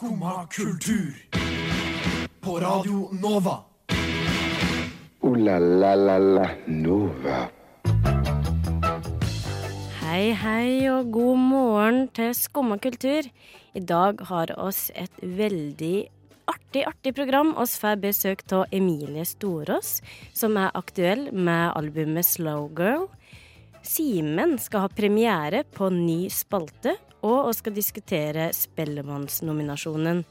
Skumma kultur. På Radio Nova. O-la-la-la-la Nova. Hei, hei og god morgen til Skumma kultur. I dag har oss et veldig artig, artig program. Oss får besøk av Emilie Storås, som er aktuell med albumet Slow Girl. Simen skal ha premiere på ny spalte, og vi skal diskutere Spellemannsnominasjonen.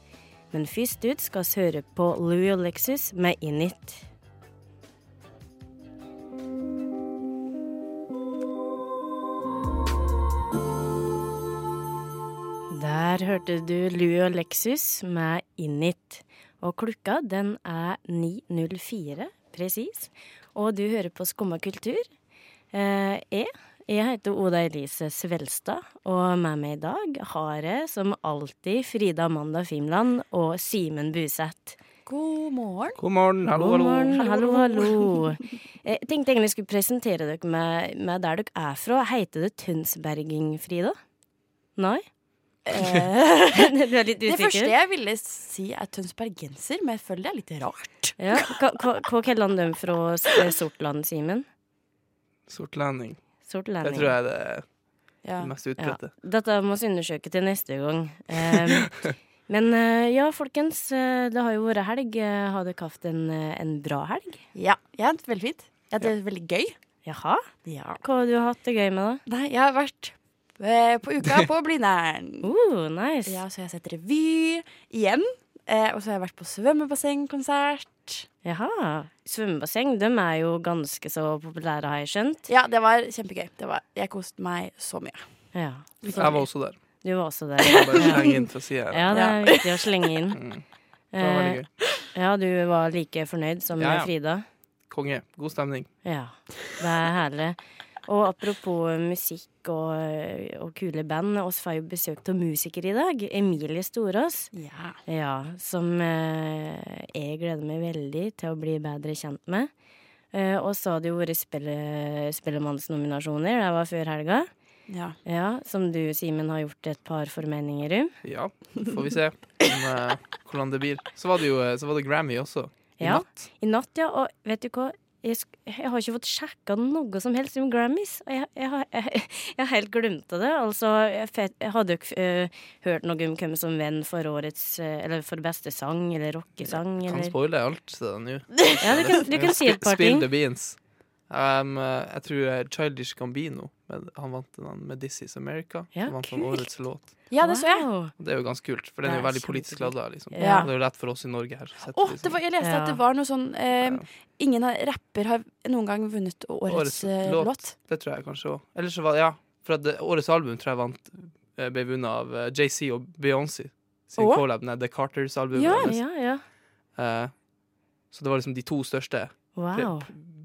Men først ut skal vi høre på Louis og Lexus med Init. Der hørte du Louis og Lexus med Init. Og klokka den er 9.04 presis. Og du hører på Skumma kultur. Eh, jeg heter Oda Elise Svelstad, og med meg i dag har jeg som alltid Frida Amanda Fimland og Simen Buseth. God morgen. God morgen, hallo, God morgen, hallo, hallo. Jeg tenkte egentlig jeg skulle presentere dere med, med der dere er fra. Heter det Tønsberging, Frida? Nei? du er litt Det første jeg ville si er tønsbergenser, men jeg føler det er litt rart. Ja, hva, kaller han dem fra eh, Sortland, Simen? Sortlending. Det tror jeg er det Ja. mest Ja. Dette må vi undersøke til neste gang. Um, men eh, ja, folkens. eh, Det har jo vært helg. Eh, Har dere hatt en, en bra helg? ja, det veldig fint. Jeg har er det veldig gøy. Jaha? Ja. Hva har du hatt det gøy med, da? Nei, jeg har vært på uka på Blindern. Uh, nice. Ja, så jeg har sett revy igjen. Eh, og så har jeg vært på svømmebassengkonsert. Jaha. Svømmebasseng, de er jo ganske så populære, har jeg skjønt. Ja, det var kjempegøy. Det var, jeg koste meg så mye. Ja. Jeg var også der. Du var også der. Jeg bare slenge inn sida her. Ja, det er viktig å slenge inn. Mm. Det var veldig Eh, gøy. ja, du var like fornøyd som Ja, ja. Frida? Konge. God stemning. Ja, det er herlig. Og apropos musikk og, og kule band, oss får jo besøk av musiker i dag. Emilie Storås. Ja. Ja, som eh, jeg gleder meg veldig til å bli bedre kjent med. Eh, og så hadde jo vært spille, Spellemannsnominasjoner, det var før helga. ja. Ja, som du, Simen, har gjort et par formeninger om. Ja, får vi se om, eh, hvordan det blir. Så var det jo eh, så var det Grammy også. I Ja. natt. I natt, ja. Og vet du hva? Jeg, jeg har ikke fått sjekka noe som helst om Grammys. Jeg, jeg, har, jeg, jeg har helt glemt det. Altså, jeg, hadde jo ikke eh, hørt noe om hvem som vant for årets uh, Eller for beste sang eller rockesang. Kan Eller spoile alt så nå. Ja, du kan, du kan si et par Spill the beans. Um, eh, jeg tror eh, Childish Gambino med, han vant den med This Is America. Ja, han vant kult. årets låt. ja, det. Wow. Det er jo ganske kult, for den er jo veldig politisk ladda. Liksom. Ja. Det er jo lett for oss i Norge her. å oh, liksom. jeg leste Ja. at det var noe sånn eh, Ingen av- rapper har noen gang vunnet årets, Årets eh, låt. låt. Det tror jeg kanskje òg. Ellers så var ja, for at det, årets album tror jeg vant ble vunnet av eh, JC og Beyoncé sin oh. collab med The Carters-albumet. Ja. Ja, ja. Uh, så det var liksom de to største Wow.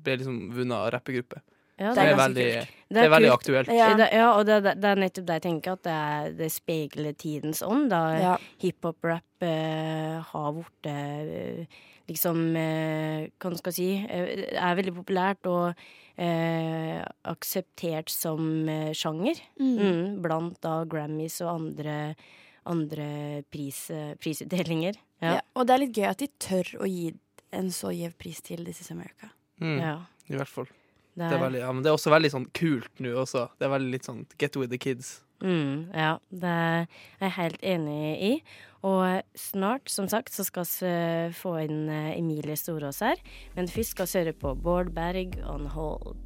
Ble liksom vunnet av rappegruppe. Ja, Det Det er veldig, det er veldig aktuelt. Ja. Ja, og det, det, er nettopp det jeg tenker, at det, er, det speiler tidens ånd. Da Ja. hiphop-rap eh, har blitt eh, liksom eh, Hva skal skal si eh, Er veldig populært og eh, akseptert som eh, sjanger. Mm. Mm, blant da Grammys og andre, andre pris, eh, prisutdelinger. Ja. Ja. Og det er litt gøy at de tør å gi en så gjev pris til This Is America. Mm, ja. I hvert fall. Det er, veldig, ja, men det er også veldig sånn kult nå også. Det er veldig litt sånn get with the kids. Mm, ja, det er jeg helt enig i. Og snart, som sagt, så skal vi eh, få inn eh, Emilie Storås her. Men først skal vi høre på Bård Berg on hold.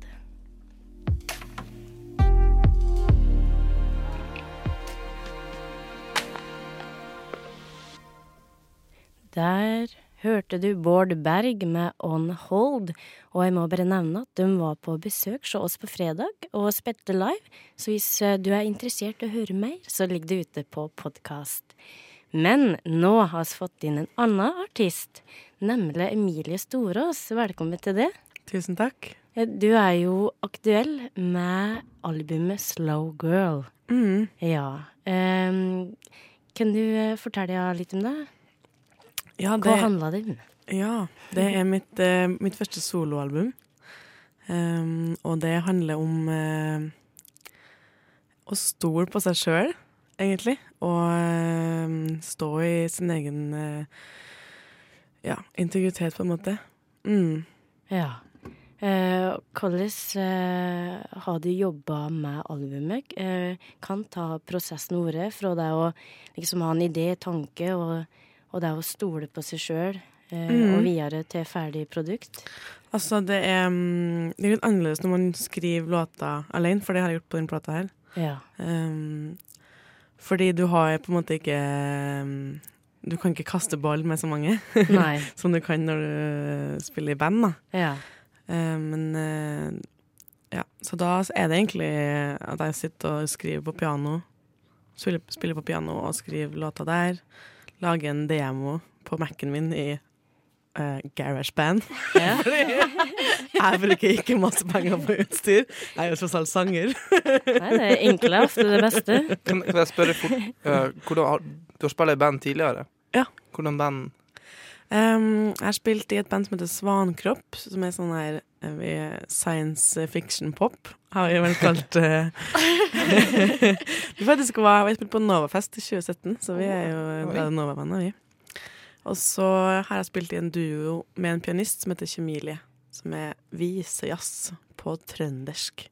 Der hørte du Bård Berg med On Hold. Og jeg må bare nevne at de var på besøk hos oss på fredag og spilte live. Så hvis eh, du er interessert i å høre mer, så ligger det ute på podkast. Men nå har vi fått inn en annen artist, nemlig Emilie Storås. Velkommen til det. Tusen takk. Eh, Du er jo aktuell med albumet Slow Girl. Mm. Ja. Um, kan du eh, fortelle litt om det? Ja, Hva det, handla det om? ja, det er mitt, eh, mitt første soloalbum. Um, og det handler om eh, å stole på seg sjøl, egentlig. Og eh, stå i sin egen eh, ja, integritet, på en måte. Mm. Ja. Eh, hvordan eh, har du jobba med albumet? Kan ta prosessen vår fra det å liksom ha en idé, tanke, og, og det er å stole på seg sjøl, eh, Mm. og videre til ferdig produkt? Altså, det er, mm, det er litt annerledes når man skriver låter alene, for det har jeg gjort på denne plata her. Ja. Um, fordi du har på en måte ikke um, Du kan ikke kaste ball med så mange som du kan når du spiller i band, da. Ja. Um, men eh, ja, så da er det egentlig at jeg sitter og skriver på piano. Spiller på piano og skriver låter der. Lager en demo på Mac-en min i uh, GarageBand. ja. Jeg bruker ikke masse penger på utstyr. Jeg er jo tross alt sanger. Nei, det er enkle er ofte det beste. Kan, kan jeg spørre fort uh, hvordan Du har spilt i band tidligere? Ja. Hvordan band Um, jeg har spilt i et band som heter Svankropp, som er sånn her eh, science fiction pop, har vi vel kalt det. vi faktisk var, vi spilte på Novafest i 2017, så vi er jo Oi. glade Nova-bandet, vi. Og så har jeg spilt i en duo med en pianist som heter Kjemilie, som er visejazz på trøndersk.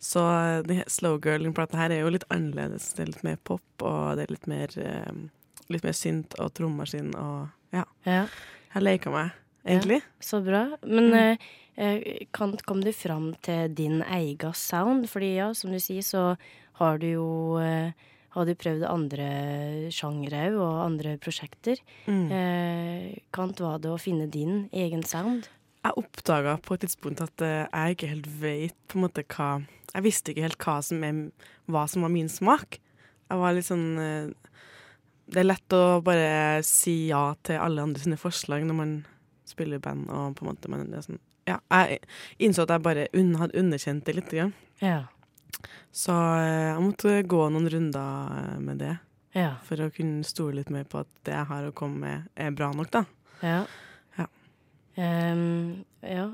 Så uh, Slow Girl-plata her er jo litt annerledes. Det er litt mer pop, og det er litt mer, eh, litt mer synt og trommaskin og ja. Ja, Jeg leker meg, egentlig. så bra. Men Mm. eh, eh, kan, kom du fram til din egen sound? Fordi ja, som du sier, så har du jo eh, har du prøvd andre sjangre òg, og andre prosjekter. Mm. Eh, Kant var det å finne din egen sound? Jeg oppdaga på et tidspunkt at eh, jeg ikke helt vet på en måte hva Jeg visste ikke helt hva som, er, hva som var min smak. Jeg var litt sånn eh, Det er lett å bare si ja til alle andre sine forslag når man spiller i band, og på en måte man er sånn Ja, jeg innså at jeg bare un hadde underkjent det litt. Grann. Ja. Så eh, jeg måtte gå noen runder eh, med det Ja. for å kunne stole litt mer på at det jeg har å komme med, er bra nok, da. Ja. Ja. Ehm, ja.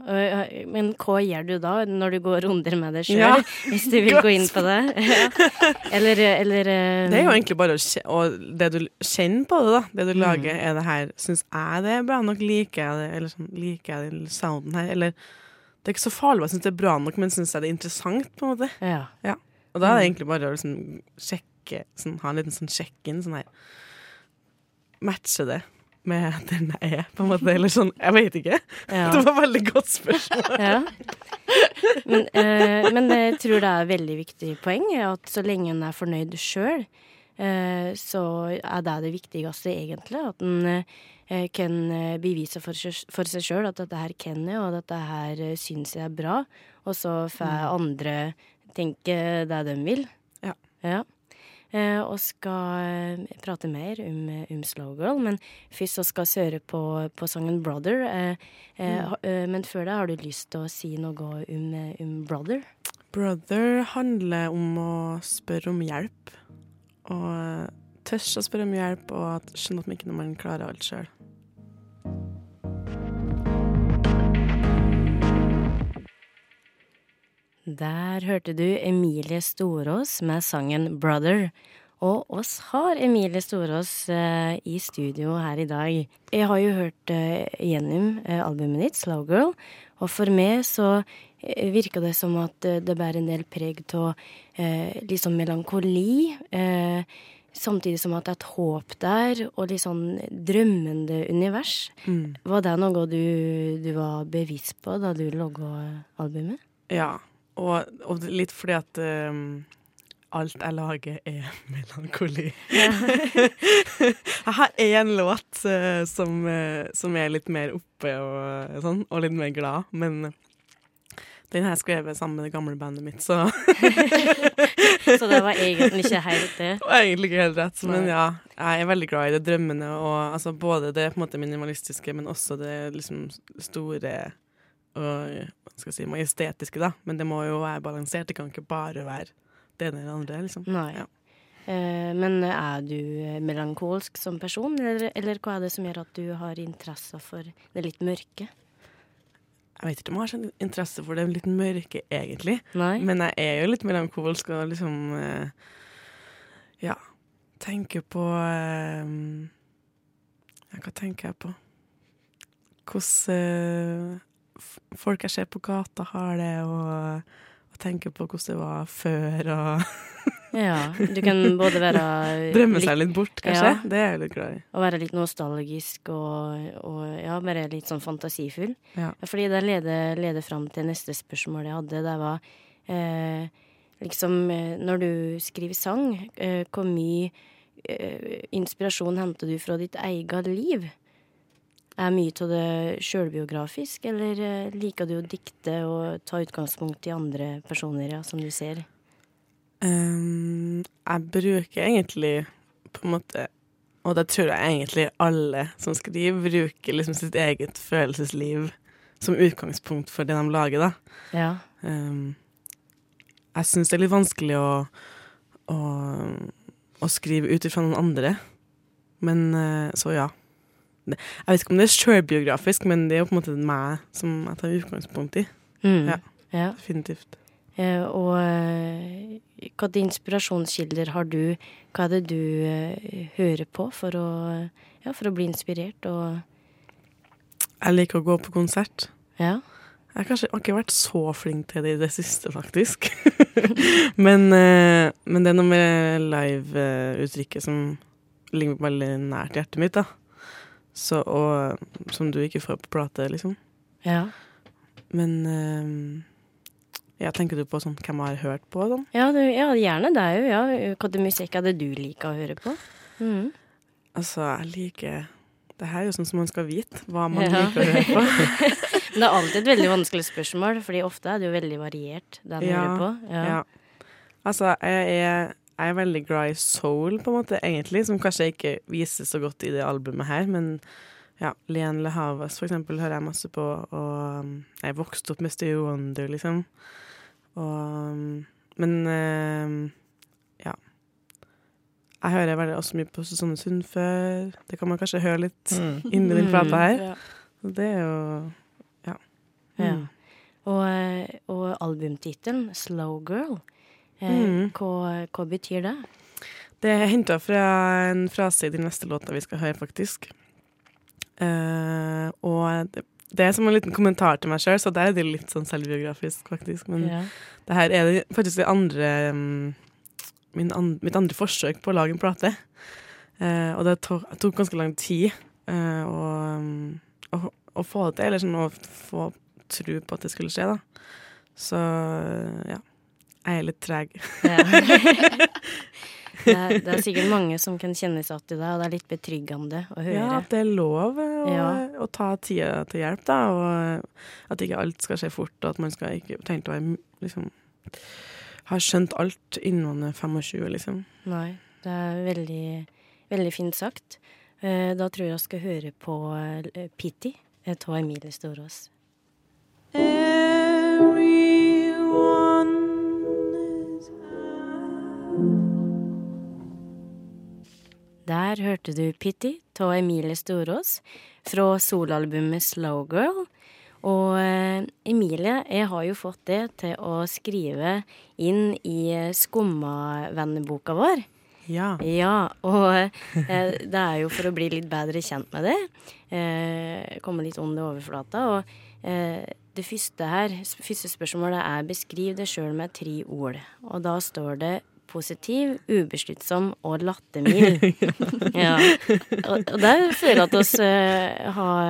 Men hva gjør du da, når du går runder med deg sjøl? Ja. Hvis du vil gå inn på det? Eller, eller eh, Det er jo egentlig bare å det du kjenner på det, da. Det du Mm. lager, er det her Syns jeg det er bra nok? Liker jeg det? Eller sånn, liker jeg den sounden her? Eller Det er ikke så farlig jeg syns det er bra nok, men syns jeg det er interessant, på en måte. Ja. Og da er det Mm. egentlig bare å liksom sjekke sånn, Ha en liten sånn sjekk-in. Sånn her Matche det med den jeg er, på en måte. Eller sånn Jeg vet ikke. Ja. Det var et veldig godt spørsmål. ja. Men, eh, men jeg tror det er et veldig viktig poeng at så lenge en er fornøyd sjøl, eh, så er det det viktigste, egentlig. At en eh, kan eh, bevise for, seg- for seg sjøl at dette her kan jeg, og dette her eh, syns jeg er bra. Og så får andre tenke det de vil. Ja. ja. Eh, og skal eh, prate mer om, eh, om Slow Girl, men først så skal vi høre på, på sangen 'Brother'. Eh, men før det, har du lyst til å si noe om, om 'Brother'? Brother handler om å spørre om hjelp. Og tørre tørs å spørre om hjelp, og at skjønne at man ikke når man klarer alt sjøl. Der hørte du Emilie Storås med sangen 'Brother'. Og oss har Emilie Storås eh, i studio her i dag. Jeg har jo hørt eh, gjennom eh, albumet ditt, 'Slow Girl', og for meg så virka det som at det bærer en del preg av liksom melankoli. Samtidig som at det er et håp der, og litt sånn drømmende univers. Mm. Var det noe du, du var bevisst på da du laga albumet? Ja, og, og litt fordi at um, alt jeg lager er melankoli. jeg har én låt uh, som, uh, som er litt mer oppe og sånn, og litt mer glad, men den har jeg skrevet sammen med det gamle bandet mitt, så Så det var egentlig ikke helt det. var egentlig ikke helt rett. Men ja, jeg er veldig glad i det drømmende, og altså, både det på en måte minimalistiske, men også det liksom store og si, majestetiske, da. Men det må jo være balansert. Det kan ikke bare være det ene eller det andre, liksom. Nei. Ja. Eh, men er du melankolsk som person, eller, eller hva er det som gjør at du har interesse for det litt mørke? Jeg vet ikke om jeg har sånn interesse for det litt mørke, egentlig. Nei? Men jeg er jo litt melankolsk og liksom eh, Ja. tenker på eh, hva tenker jeg på? Hvordan eh, folk jeg ser på gata, har det, og, og tenker på hvordan det var før, og Ja, du kan både være drømme seg litt bort, kanskje. Ja. Det er jeg litt glad i. Å være litt nostalgisk og, og ja, bare litt sånn fantasifull. Ja. Fordi det leder, leder fram til neste spørsmål jeg hadde. Det var eh, liksom eh, Når du skriver sang, eh, hvor mye eh, inspirasjon henter du fra ditt eget liv? Er mye av det sjølbiografisk, eller eh, liker du å dikte og ta utgangspunkt i andre personer, ja, som du ser? Um, jeg bruker egentlig på en måte Og det tror jeg egentlig alle som skriver, bruker liksom sitt eget følelsesliv som utgangspunkt for det de lager, da. Ja. Um, jeg syns det er litt vanskelig å, å, å skrive ut ifra noen andre. Men eh, så ja. Jeg vet ikke om det er sjølbiografisk, men det er jo på en måte meg som jeg tar utgangspunkt i. Mm. Ja. ja. Definitivt. Eh, og eh, hva inspirasjonskilder har du? Hva er det du eh, hører på for å, ja, for å bli inspirert? Og Jeg liker å gå på konsert. ja. Jeg har kanskje ikke vært så flink til det i det siste, faktisk. men, men det er noe med live-uttrykket som ligger veldig nært hjertet mitt, da. Så, og som du ikke får på plate, liksom. Ja. Men eh, ja, tenker du på sånn hvem jeg har hørt på? Sånn? Ja, du, ja, gjerne det er jo. Ja. Det musikk hadde du liker å høre på? Mm. Altså, jeg liker Det her er jo sånn som man skal vite, hva man Ja. liker å høre på. Men Det er alltid et veldig vanskelig spørsmål, fordi ofte er det jo veldig variert, det man Ja, hører på. Ja. Ja. Altså, jeg er, jeg er veldig glad i soul, på en måte, egentlig, som kanskje ikke vises så godt i det albumet her, men ja, Lian Le Havas, for eksempel, hører jeg masse på, og um, jeg vokste opp med Stevie Wonder, liksom. Og, um, men um, ja. Jeg hører veldig også mye på Susanne Sundfør. Det kan man kanskje høre litt Mm. inni den plata her. Ja. Og Det er jo ja. Ja. Mm. Og, eh, og albumtittelen, 'Slow Girl', Mm. hva, hva betyr det? Det er henta fra en frase i den neste låta vi skal høre, faktisk. Uh, og det, det er som en liten kommentar til meg sjøl, så der er det litt sånn selvbiografisk, faktisk. Men Ja. det her er det faktisk det andre mm, min an, mitt andre forsøk på å lage en plate. Uh, og det tok, tok ganske lang tid uh, å, mm, å, å få det til, eller sånn å få tro på at det skulle skje, da. Så ja. Jeg er litt treg. Ja. det, er, det er sikkert mange som kan kjenne seg igjen i det, og det er litt betryggende å høre. Ja, at det er lov å, Ja. å ta tida til hjelp, da. Og at ikke alt skal skje fort, og at man skal ikke tenke å være liksom Har skjønt alt innen man er 25, liksom. Nei, det er veldig, veldig fint sagt. Eh, Da tror jeg jeg skal høre på eh, Pitty av Emilie Storås. Der hørte du Pitty av Emilie Storås fra soloalbumet Slow Girl. Og eh, Emilie, jeg har jo fått det til å skrive inn i eh, Skumma-venneboka vår. Ja. Ja, og eh, det er jo for å bli litt bedre kjent med det. Eh, komme litt under overflata. Og eh, det første her, første spørsmålet er beskriv det sjøl med tre ord. Og da står det positiv, ubesluttsom og lattermild. ja. Og, og det føler jeg at oss uh, har,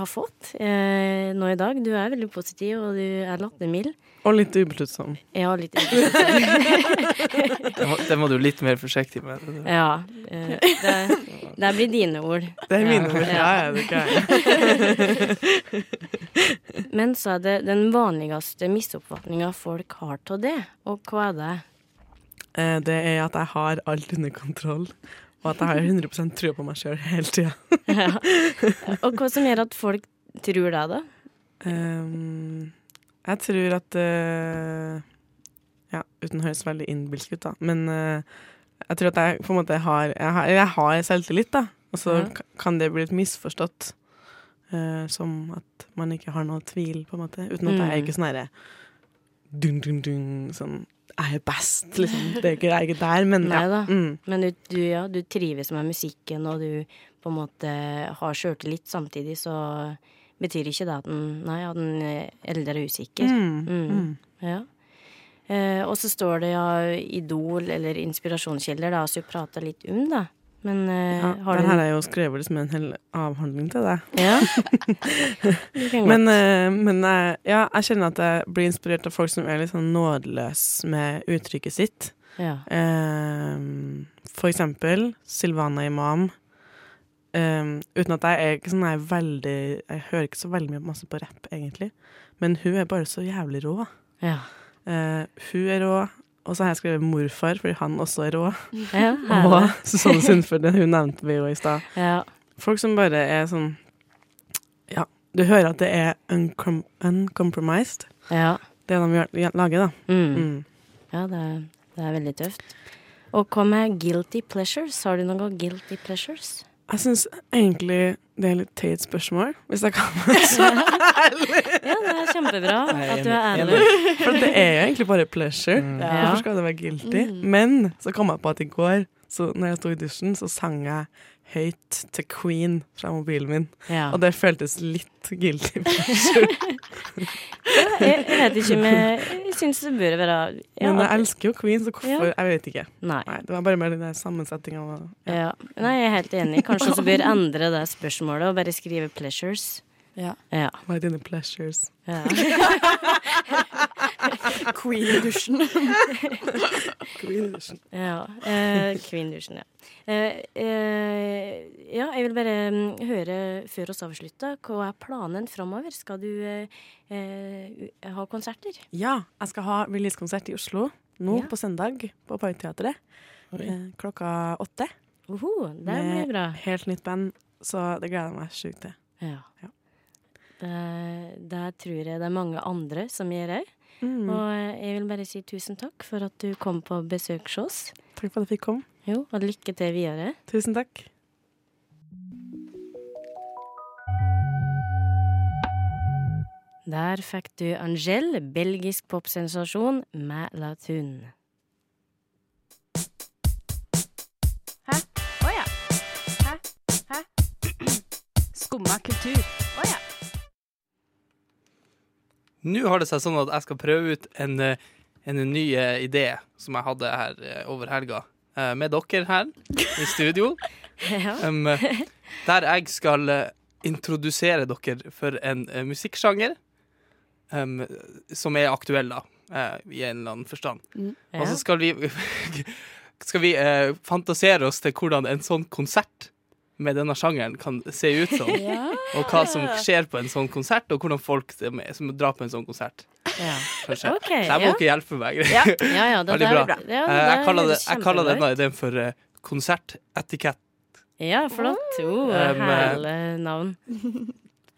har fått uh, nå i dag. Du er veldig positiv, og du er lattermild. Og litt ubesluttsom. Ja, litt ubesluttsom. Det må, det må du litt mer forsiktig med. Ja. Uh, det, det blir dine ord. Det er mine Ja. ord. Ja, ja, det kan jeg. Men så er det den vanligste misoppfatninga folk har av det. Og hva er det? Eh, Det er at jeg har alt under kontroll, og at jeg har 100% tro på meg sjøl hele tida. Ja. Og hva som gjør at folk tror deg, da? Um, jeg tror at uh, Ja, uten å høres veldig innbilsk ut, da. Men uh, jeg tror at jeg på en måte har Jeg har, jeg har selvtillit, da. Og så Ja. kan det bli litt misforstått uh, som at man ikke har noe tvil, på en måte. Uten at jeg er Mm. ikke sånn herre dun, dun, dun, sånn jeg er best, liksom. Det er ikke, er ikke der, men Nei ja. Mm. Men du, du, ja, du trives med musikken, og du på en måte har sjøltillit samtidig, så betyr ikke det at den, nei, at den eh, eldre er usikker. Mm. Mm. Ja. Eh, og så står det ja Idol eller inspirasjonskilder, da, så du prata litt om det. Men uh, Ja, har den her er jo skrevet liksom en hel avhandling til deg. Ja. Men, eh, men uh, ja, jeg kjenner at jeg blir inspirert av folk som er litt sånn nådeløse med uttrykket sitt. ja. For eksempel Silvana Imam. Um, uten at jeg er ikke sånn jeg er veldig Jeg hører ikke så veldig mye masse på rapp, egentlig. Men hun er bare så jævlig rå. Ja. Uh, hun er rå. Og så har jeg skrevet morfar, fordi han også er rå. Ja, Og. Susanne Sundfør, hun nevnte vi jo i stad. ja. Folk som bare er sånn Ja, du hører at det er uncom uncompromised, ja. det de lager, da. Mm. Mm. Ja, det er, det er veldig tøft. Og hva med guilty pleasures? Har du noen guilty pleasures? Jeg syns egentlig det er litt teit spørsmål, hvis jeg kan være så ærlig. Ja, det er kjempebra at du er ærlig. For det er jo egentlig bare pleasure. Ja. Hvorfor skal det være guilty? Men så kom jeg på at i går, så når jeg sto i dusjen, så sang jeg høyt til Queen fra mobilen min. Ja. Og det føltes litt guilty pleasure. Jeg, jeg vet ikke, men jeg syns det burde være ja, Men jeg elsker jo Queen, så hvorfor? Jeg vet ikke. Nei. Nei, det var bare mer den der sammensetninga. av- Ja. Nei, jeg er helt enig. Kanskje også bør endre det spørsmålet og bare skrive pleasures. Ja. Ja. Hva er dine pleasures? ja. Queen i dusjen. Queen-dusjen. ja. Eh, Queen-dusjen, ja. Eh, eh, ja, jeg vil bare mm, høre før oss avslutter, hva er planen framover? Skal du eh, eh, ha konserter? Ja, jeg skal ha releasekonsert i Oslo nå Ja. på søndag på Parkteatret. Eh, klokka åtte. Oho, det blir bra. Helt nytt band, så det gleder jeg meg sjukt til. Ja. Ja. Det, det tror jeg det er mange andre som gjør òg. Mm. Og eh, jeg vil bare si tusen takk for at du kom på besøk hos oss. Takk for at jeg fikk komme. Jo, og lykke til videre. Tusen takk. Der fikk du Angel, belgisk popsensasjon, med La Tune. Å ja. Hæ? Hæ? Skumma kultur. Nå har det seg sånn at jeg skal prøve ut en, eh, en ny eh, idé som jeg hadde her eh, over helga. Med dere her i studio. Ja. Um, der jeg skal introdusere dere for en musikksjanger um, som er aktuell, da, i en eller annen forstand. Og så skal vi, skal vi uh, fantasere oss til hvordan en sånn konsert med denne sjangeren kan se ut som. Og hva som skjer på en sånn konsert, og hvordan folk som, som drar på en sånn konsert. Ja. Kanskje. Ok, Så jeg må ja. ikke hjelpe meg. Ja, ja, ja, det Veldig der- bra. Ja, Eh, jeg, kaller det, jeg kaller denne ideen for uh, konsertetikett. Ja, flott. Oh, Um, Herlig navn.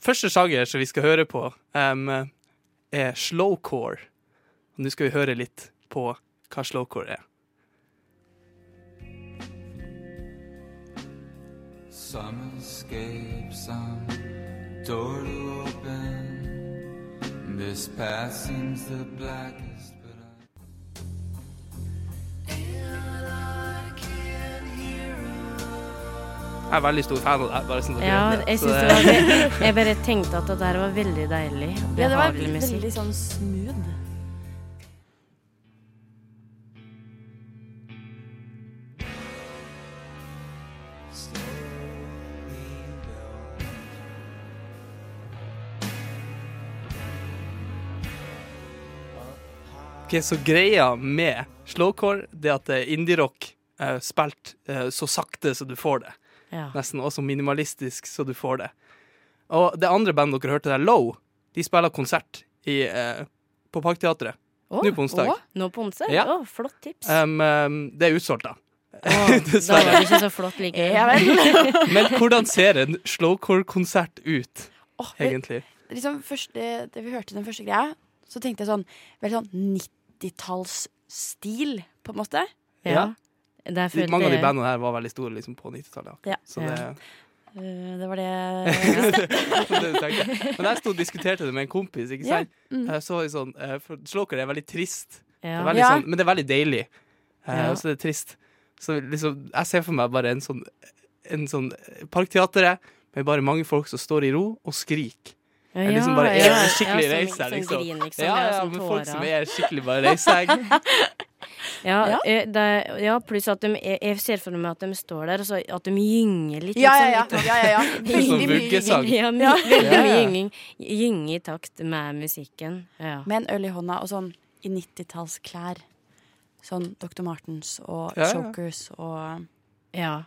Første sjanger som vi skal høre på, um, er slowcore. Og Nå skal vi høre litt på hva slowcore er. Some escape, some door to open. This path seems the blackest. Jeg er veldig stor fan av det. Bare sånn Ja, jeg Så det var Jeg bare tenkte at det der var veldig deilig. Ja, det var veldig sånn smooth. Ok, så greia med slowcore det er at det er indie-rock eh, spilt eh, så sakte så du får det. Ja. Nesten også minimalistisk så du får det. Og det andre bandet dere hørte der, Low, de spiller konsert i, eh, på Parkteatret Oh, nå på onsdag. Oh, Nå på onsdag? Ja. Oh, flott tips. Um, um, det er utsolgt, da. Å, da var det ikke så flott likevel. Men hvordan ser en slowcore-konsert ut, egentlig? liksom første, det vi hørte den første greia, så tenkte jeg sånn Veldig sånn 90-tallsstil, på en måte. Ja. Mange av de bandene her var veldig store liksom, på 90-tallet. Ja. Så det, Eh, det var det jeg visste. Men jeg sto og diskuterte det med en kompis, ikke Ja, sant? mm. Så sånn, eh, for Slåker er veldig trist Det Ja. er veldig Ja. sånn, men det er veldig deilig. Eh, Ja. Og så det er trist. Så liksom, jeg ser for meg bare en sånn, en sånn parkteateret med bare mange folk som står i ro og skriker. Ja, er liksom bare ja, en skikkelig ja, som, der, liksom. Grin, liksom. Ja, ja, ja, men folk som er skikkelig bare reise. Ja, Ja. eh, det, ja, pluss at de Jeg jeg ser for meg at de står der, og at de gynger litt. Ja, ja, liksom, ja. ja, ja, ja. Veldig mye vuggesang. gynging. Ja, Ja. Ja, ja. i takt med musikken. Ja. Med en øl i hånda og sånn i 90-tallsklær. Sånn Dr. Martens og Ja, ja. Chokers og ja.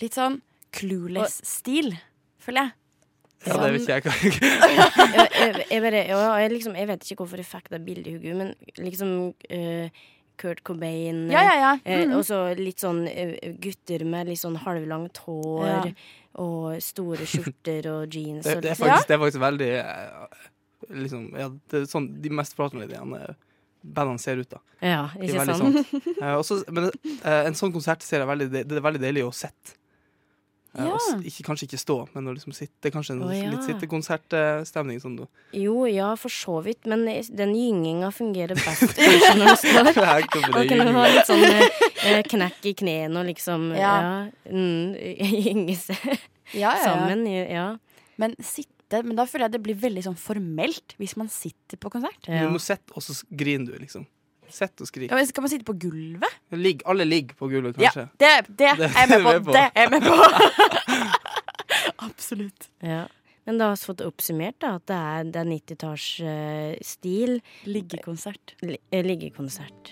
litt sånn clueless-stil, føler jeg. Ja, det vet ikke jeg hva jeg, jeg, bare, ja, jeg, liksom, jeg vet ikke hvorfor jeg fikk det bildet i hodet, men liksom uh, Kurt Cobain Ja, ja, ja. eh, Mhm. Og så litt sånn eh, gutter med litt sånn halvlangt hår Ja. og store skjorter og jeans. Det, det, er faktisk, det er faktisk veldig eh, liksom, ja, det er sånn De mest pratmelodiene bandene ser ut, da. Ja, ikke sant? sånn. Eh, også, men eh, en sånn konsert ser jeg veldig, det, det er veldig deilig å sette. Eh, Ja. og ikke, kanskje ikke stå, men å liksom sitte. Det er kanskje en oh, ja. litt sittekonsertstemning. Sånn. Jo, ja, for så vidt, men den gynginga fungerer best kanskje når du står. Det kan du ha litt sånn eh, knekk i knærne og liksom Ja. ja. mm, gynge seg Ja, ja, ja. sammen. Ja. Men sitte Men da føler jeg det blir veldig sånn formelt hvis man sitter på konsert. Du må sitte, og så griner du, liksom. Sitt og skrik. Ja, men Skal man sitte på gulvet? Ligg, alle ligger på gulvet, kanskje. Ja, det Det er jeg med på. Det er jeg med på. Absolutt. ja. Men da har vi fått oppsummert da, at det er, det er 90-tallsstil. Liggekonsert. Li eh, liggekonsert.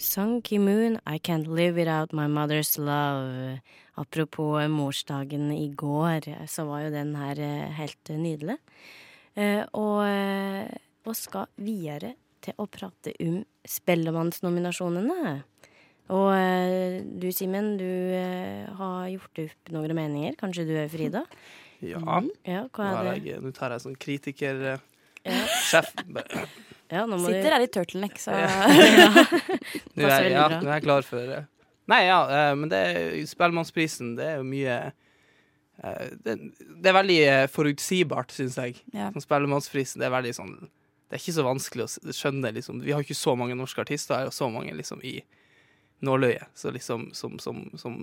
Sung Ki Moon, I Can't Live Without My Mother's Love. Apropos morsdagen i går, så var jo den her eh, helt nydelig. Eh, og, eh, og skal videre til å prate om Spellemannsnominasjonene. Og eh, du, Simen, du eh, har gjort opp noen meninger. Kanskje du er Frida? Ja. Ja, Nå, hva er er jeg, nå tar jeg sånn kritiker... eh, Ja. Ja, nå må Sitter du her i turtleneck, så Nå er, ja, nå er jeg klar for eh, Nei, ja, eh, men det er Spellemannsprisen, det er jo mye eh, det, det er veldig eh, forutsigbart, syns jeg. Ja. Sånn Spellemannsprisen, det er veldig sånn Det er ikke så vanskelig å skjønne, liksom. Vi har ikke så mange norske artister her, og så mange liksom i nåløyet så liksom, som, som, som,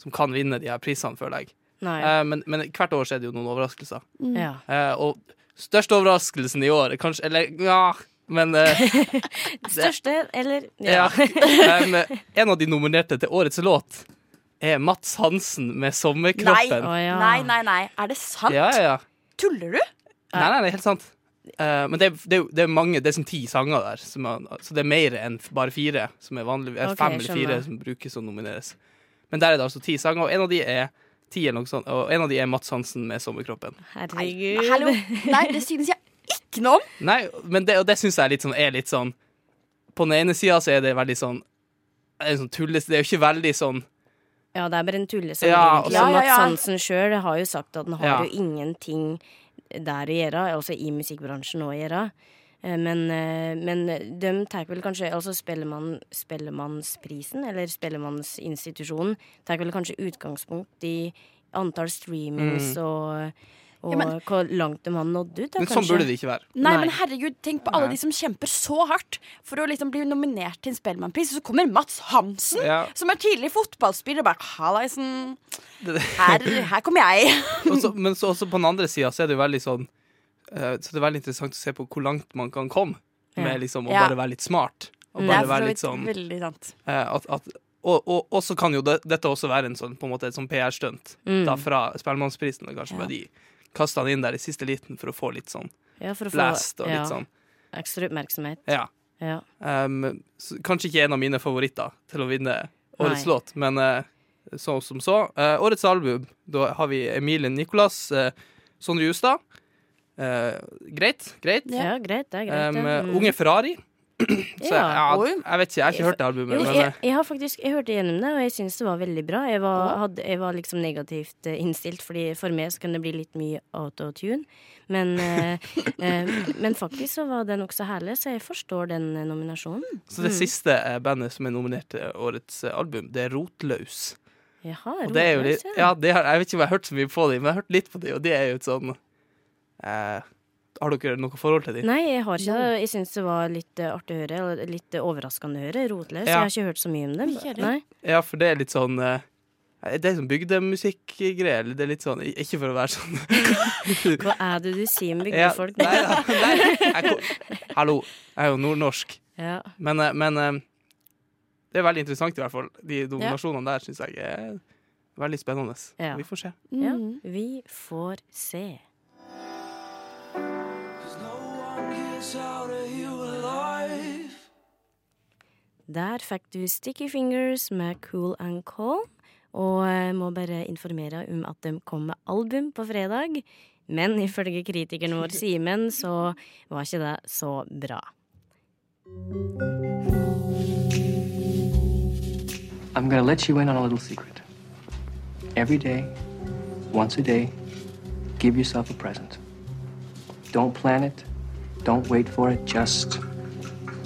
som kan vinne de her prisene, føler jeg. Nei. Eh, men, men hvert år så er det jo noen overraskelser. Ja. Eh, og største overraskelsen i år, er kanskje Eller ja, men eh, Største, eller ja. Um, en av de nominerte til årets låt er Mats Hansen med Nei. 'Sommerkroppen'. Å, ja. Nei, nei, nei. Er det sant? Ja, ja, ja. Tuller du? Nei, nei, det er helt sant. Uh, men det, er- det, er det er mange, det er som ti sanger der, som er, så det er mer enn bare fire. Som er vanlig, okay, Ok, fem eller fire som brukes og nomineres. Men der er det altså ti sanger, og en av de er ti eller noe sånt, og en av de er Mats Hansen med 'Sommerkroppen'. Herregud. Hallo? Nei, det synes jeg ikke noe om. Nei, men det, og det syns jeg er litt sånn, er litt sånn På den ene sida så er det veldig sånn er, sånn tulles, det er jo ikke veldig sånn Ja, det er bare en tullesang, Ja, egentlig. altså- Ja, ja, Mats ja. Hansen sjøl har jo sagt at han har Ja. jo ingenting der å gjøre, også i musikkbransjen å gjøre. Eh, Men, eh, men de tar vel kanskje Altså Spellemann, Spellemannsprisen, eller Spellemannsinstitusjonen, tar vel kanskje utgangspunkt i antall streamings og, og Ja, men- hvor langt de har nådd ut. Da, Men sånn burde det ikke være. Nei, Nei. men herregud, tenk på alle Nei. de som kjemper så hardt for å liksom bli nominert til en Spellemannpris, og så kommer Mats Hansen, Ja. som er tidligere fotballspiller, og bare Hallaisen, her, her kommer jeg. også, men så også på den andre sida så er det jo veldig sånn Så det er veldig interessant å se på hvor langt man kan komme med liksom å bare være litt smart. Og Mm. Bare være litt sånn eh, at, at, og, og, og så kan jo det, dette også være en sånn, på en måte et sånn PR-stunt Mm. da fra Spellemannsprisen. Kanskje bare de kasta han inn der i siste liten for å få litt sånn Ja, få blast og ja, sånn. ekstra oppmerksomhet. Ja. Ja. Um, så, kanskje ikke en av mine favoritter til å vinne årets Nei. låt, men uh, så som så. Uh, årets album, da har vi Emilie Nicolas, uh, Sondre Justad. Eh, greit, greit. Ja. greit. Det er greit. Um, det. Mm. Unge Ferrari. Så Ja. ja, Oi. jeg vet ikke, jeg har ikke hørt det albumet. Jo, Men, jeg, eh, jeg har faktisk Jeg hørte gjennom det, og jeg syns det var veldig bra. Jeg var, hadde, jeg var liksom negativt eh, innstilt, Fordi for meg så kan det bli litt mye autotune. Men, eh, eh, men faktisk så var det nokså herlig, så jeg forstår den eh, nominasjonen. så det siste eh, bandet som er nominert til årets eh, album, det er Rotløs. Jaha, er jo litt, Rotløs, ja, det har, jeg vet ikke om jeg har hørt så mye på dem, men jeg har hørt litt på dem, og det er jo et sånn eh, Har dere noe forhold til dem? Nei, jeg har ikke det. Jeg syns det var litt eh, artig å høre, eller litt overraskende å høre. Rotløs. Ja. Jeg har ikke hørt så mye om dem. Nei. Ja, for det er litt sånn eh, Det er sånn bygdemusikkgreier. Det er litt sånn Ikke for å være sånn Hva er det du sier om ja, bygdefolk? Nei da. Nei, jeg, hallo, jeg er jo nordnorsk. Ja. Men, eh, men eh, det er veldig interessant, i hvert fall. De nominasjonene der syns jeg er veldig spennende. Ja. Vi får se. ja. Mm. Vi får se. Der fikk du Sticky Fingers med Cool and Call. Og må bare informere om at de kom med album på fredag. Men ifølge kritikeren vår Simen, så var ikke det så bra. I'm gonna let you in on a little secret. Every day, once a day, give yourself a present. Don't plan it. Don't wait for it. Just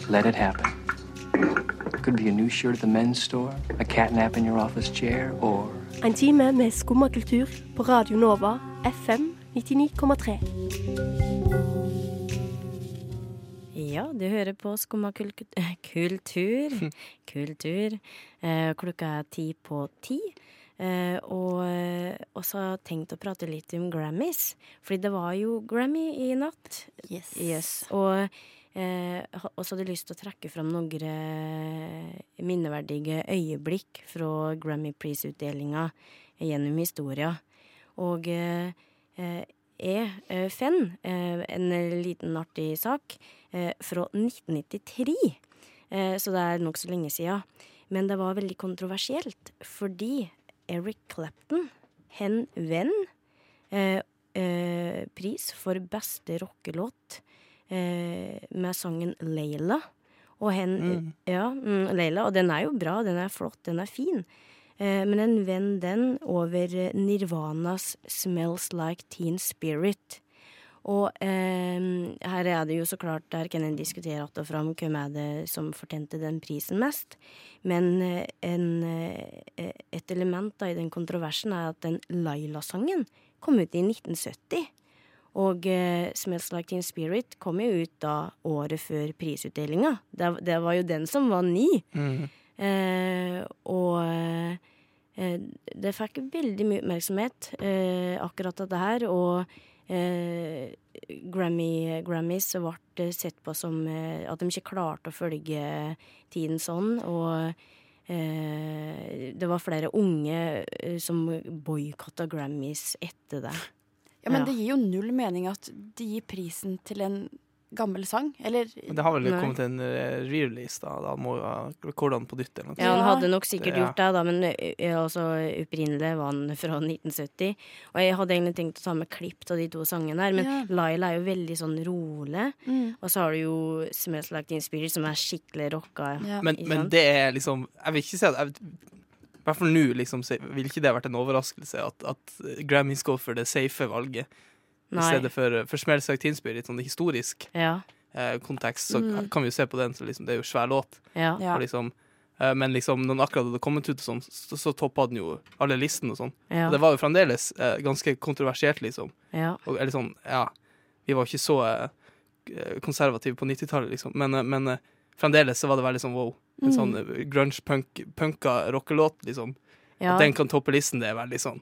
let it happen. It could be a new shirt at the men's store, a cat nap in your office chair, or En time med skummakultur på Radio Nova FM 99,3. Ja, du hører på Skumma kul- kultur. Kultur. Eh, klokka er ti på ti. Eh, og eh, også har jeg tenkt å prate litt om Grammys. Fordi det var jo Grammy i natt. Yes. Yes. Og eh, så hadde jeg lyst til å trekke fram noen eh, minneverdige øyeblikk fra Grammy-prisutdelinga gjennom historia. Og eh, jeg fant eh, eh, en liten artig sak, eh, fra 1993. Eh, så det er nokså lenge siden. Men det var veldig kontroversielt, fordi Eric Clapton, hen venn, eh, eh, pris for beste rockelåt eh, med sangen Leila. Og hen, Mm. ja, mm, Leila, og den er jo bra, den er flott, den er fin. Eh, men en venn den over Nirvanas Smells Like Teen Spirit. Og eh, her er det jo så klart, der kan en diskutere att og fram hvem er det som fortjente den prisen mest. Men eh, en, eh, et element da, i den kontroversen er at den Laila-sangen kom ut i 1970. Og eh, Smells Like Teen Spirit kom jo ut da året før prisutdelinga. Det, det var jo den som var ny. Mm. Eh, og eh, det fikk veldig mye oppmerksomhet, eh, akkurat dette her. Og eh, Grammy, Grammys ble sett på som eh, at de ikke klarte å følge tiden sånn. Og eh, det var flere unge eh, som boikotta Grammys etter det. Ja, men Ja. det gir jo null mening at de gir prisen til en gammel sang. Eller Men det har vel Nei. kommet en eh, re-release, da. Da må rekordene på nytt eller noe. Ja, han hadde nok sikkert gjort det, da, men ø, altså, opprinnelig var han fra 1970. Og jeg hadde egentlig tenkt å ta med klipp av de to sangene her, men Ja. Laila er jo veldig sånn rolig. mm, Og så har du jo Smells Like Teen Spirit, som er skikkelig rocka. ja. Men, men det er liksom Jeg vil ikke si at jeg, I hvert fall nå liksom, ville vil ikke det vært en overraskelse at, at Grammys går for det safe valget. I stedet for, for Smells Like Teen Spirit, sånn historisk Ja. eh, kontekst, så Mm. kan vi jo se på den Så liksom, det er jo svær låt. Ja. Ja. Og liksom, eh, men liksom, når den akkurat hadde kommet ut, og sånn, så, så toppa den jo alle listene og sånn. Ja. Og det var jo fremdeles eh, ganske kontroversielt, liksom. ja. Og, eller sånn, ja Vi var ikke så eh, konservative på 90-tallet, liksom. Men, eh, men eh, fremdeles så var det veldig sånn wow. En Mm. sånn grunge-punka rockelåt, liksom. ja. At den kan toppe listen, det er veldig sånn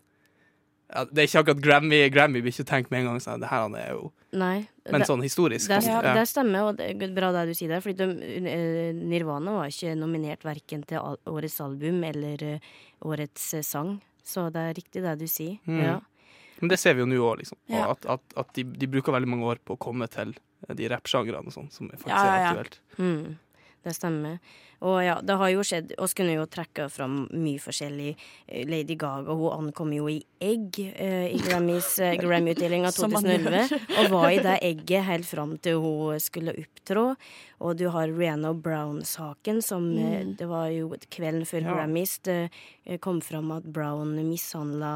ja, Det er ikke akkurat Grammy. Grammy blir ikke tenkt med en gang sånn, det her er jo Nei. Men det, sånn historisk. det, ja. det stemmer, og det er bra det du sier der. Fordi de, Nirvana var ikke nominert verken til årets album eller årets sang. Så det er riktig det du sier. Mm. Ja. Men det ser vi jo nå òg, liksom. Ja. At, at, at de, de bruker veldig mange år på å komme til eh, de rappsjangrene og sånn, som faktisk Ja, ja, er aktuelt. Mm, det stemmer. Og ja, det har jo skjedd Vi kunne jo trekke fram mye forskjellig. Eh, Lady Gaga hun ankom jo i egg eh, i Grammys eh, Grammy-utdelinga Som 2011. Og var i det egget helt fram til hun skulle opptrå. Og du har Rihanna Brown-saken, som eh, Mm. Det var jo kvelden før Ja. Grammys det eh, kom fram at Brown mishandla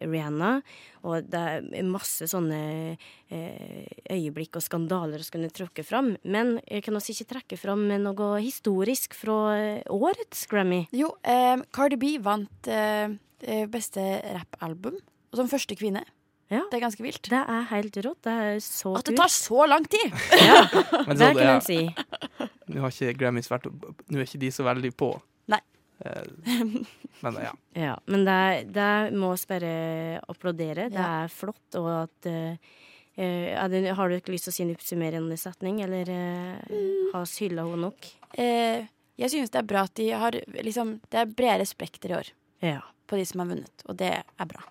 Rihanna. Og det er masse sånne eh, øyeblikk og skandaler som kunne trukket fram. Men jeg kan også ikke trekke fram noe historisk fra eh, årets Grammy? Jo, eh, Cardi B vant eh, eh, beste rappalbum som første kvinne. Ja. Det er ganske vilt. Det er helt rått. Det er så At det tar så lang tid! Ja, Men det så, kan ja, en si. Nå har ikke Grammys vært Nå er ikke de så veldig på. Nei. Men ja. Ja, men det, det må vi bare applaudere. Det Ja. er flott, og at er det, Har du ikke lyst til å si en oppsummerende setning, eller uh, har vi hylla henne nok? Eh, jeg synes det er bra at de har liksom Det er bredere spekter i år Ja. på de som har vunnet, og det er bra.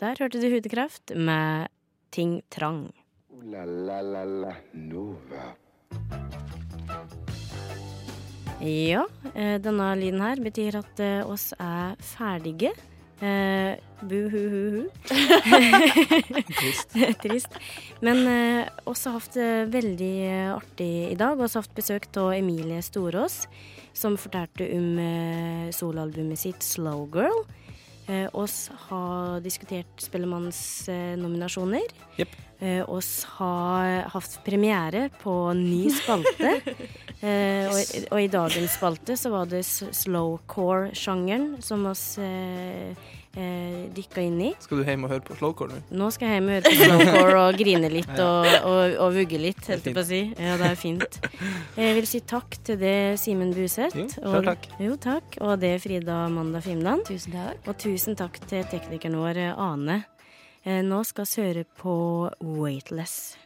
Der hørte du Hudekraft med Ting Trang. Ooh la la la la Nova. Ja, eh, denne lyden her betyr at eh, oss er ferdige. Uh, Bu-hu-hu-hu. Trist. Trist. Men uh, har hatt det veldig eh, artig i dag. Også hatt besøk av Emilie Storås, som fortalte om uh, soloalbumet sitt 'Slow Girl'. Eh, oss har diskutert Spellemannsnominasjoner. Yep. Eh, oss har hatt premiere på ny spalte. yes. og, og i dagens spalte så var det slowcore-sjangeren som oss eh, eh, dykka inn i. Skal du hjem og høre på slowcore nå? Nå skal jeg hjem og høre på slowcore og grine litt og, og, og vugge litt, helt jeg på å si. Ja, det er fint. Jeg vil si takk til det, Simen Buseth. Jo, og- selv takk. Jo, takk. Og det, Frida Amanda Fimland. Tusen takk. Og tusen takk til teknikeren vår, Ane. Eh, Nå skal vi høre på Weightless.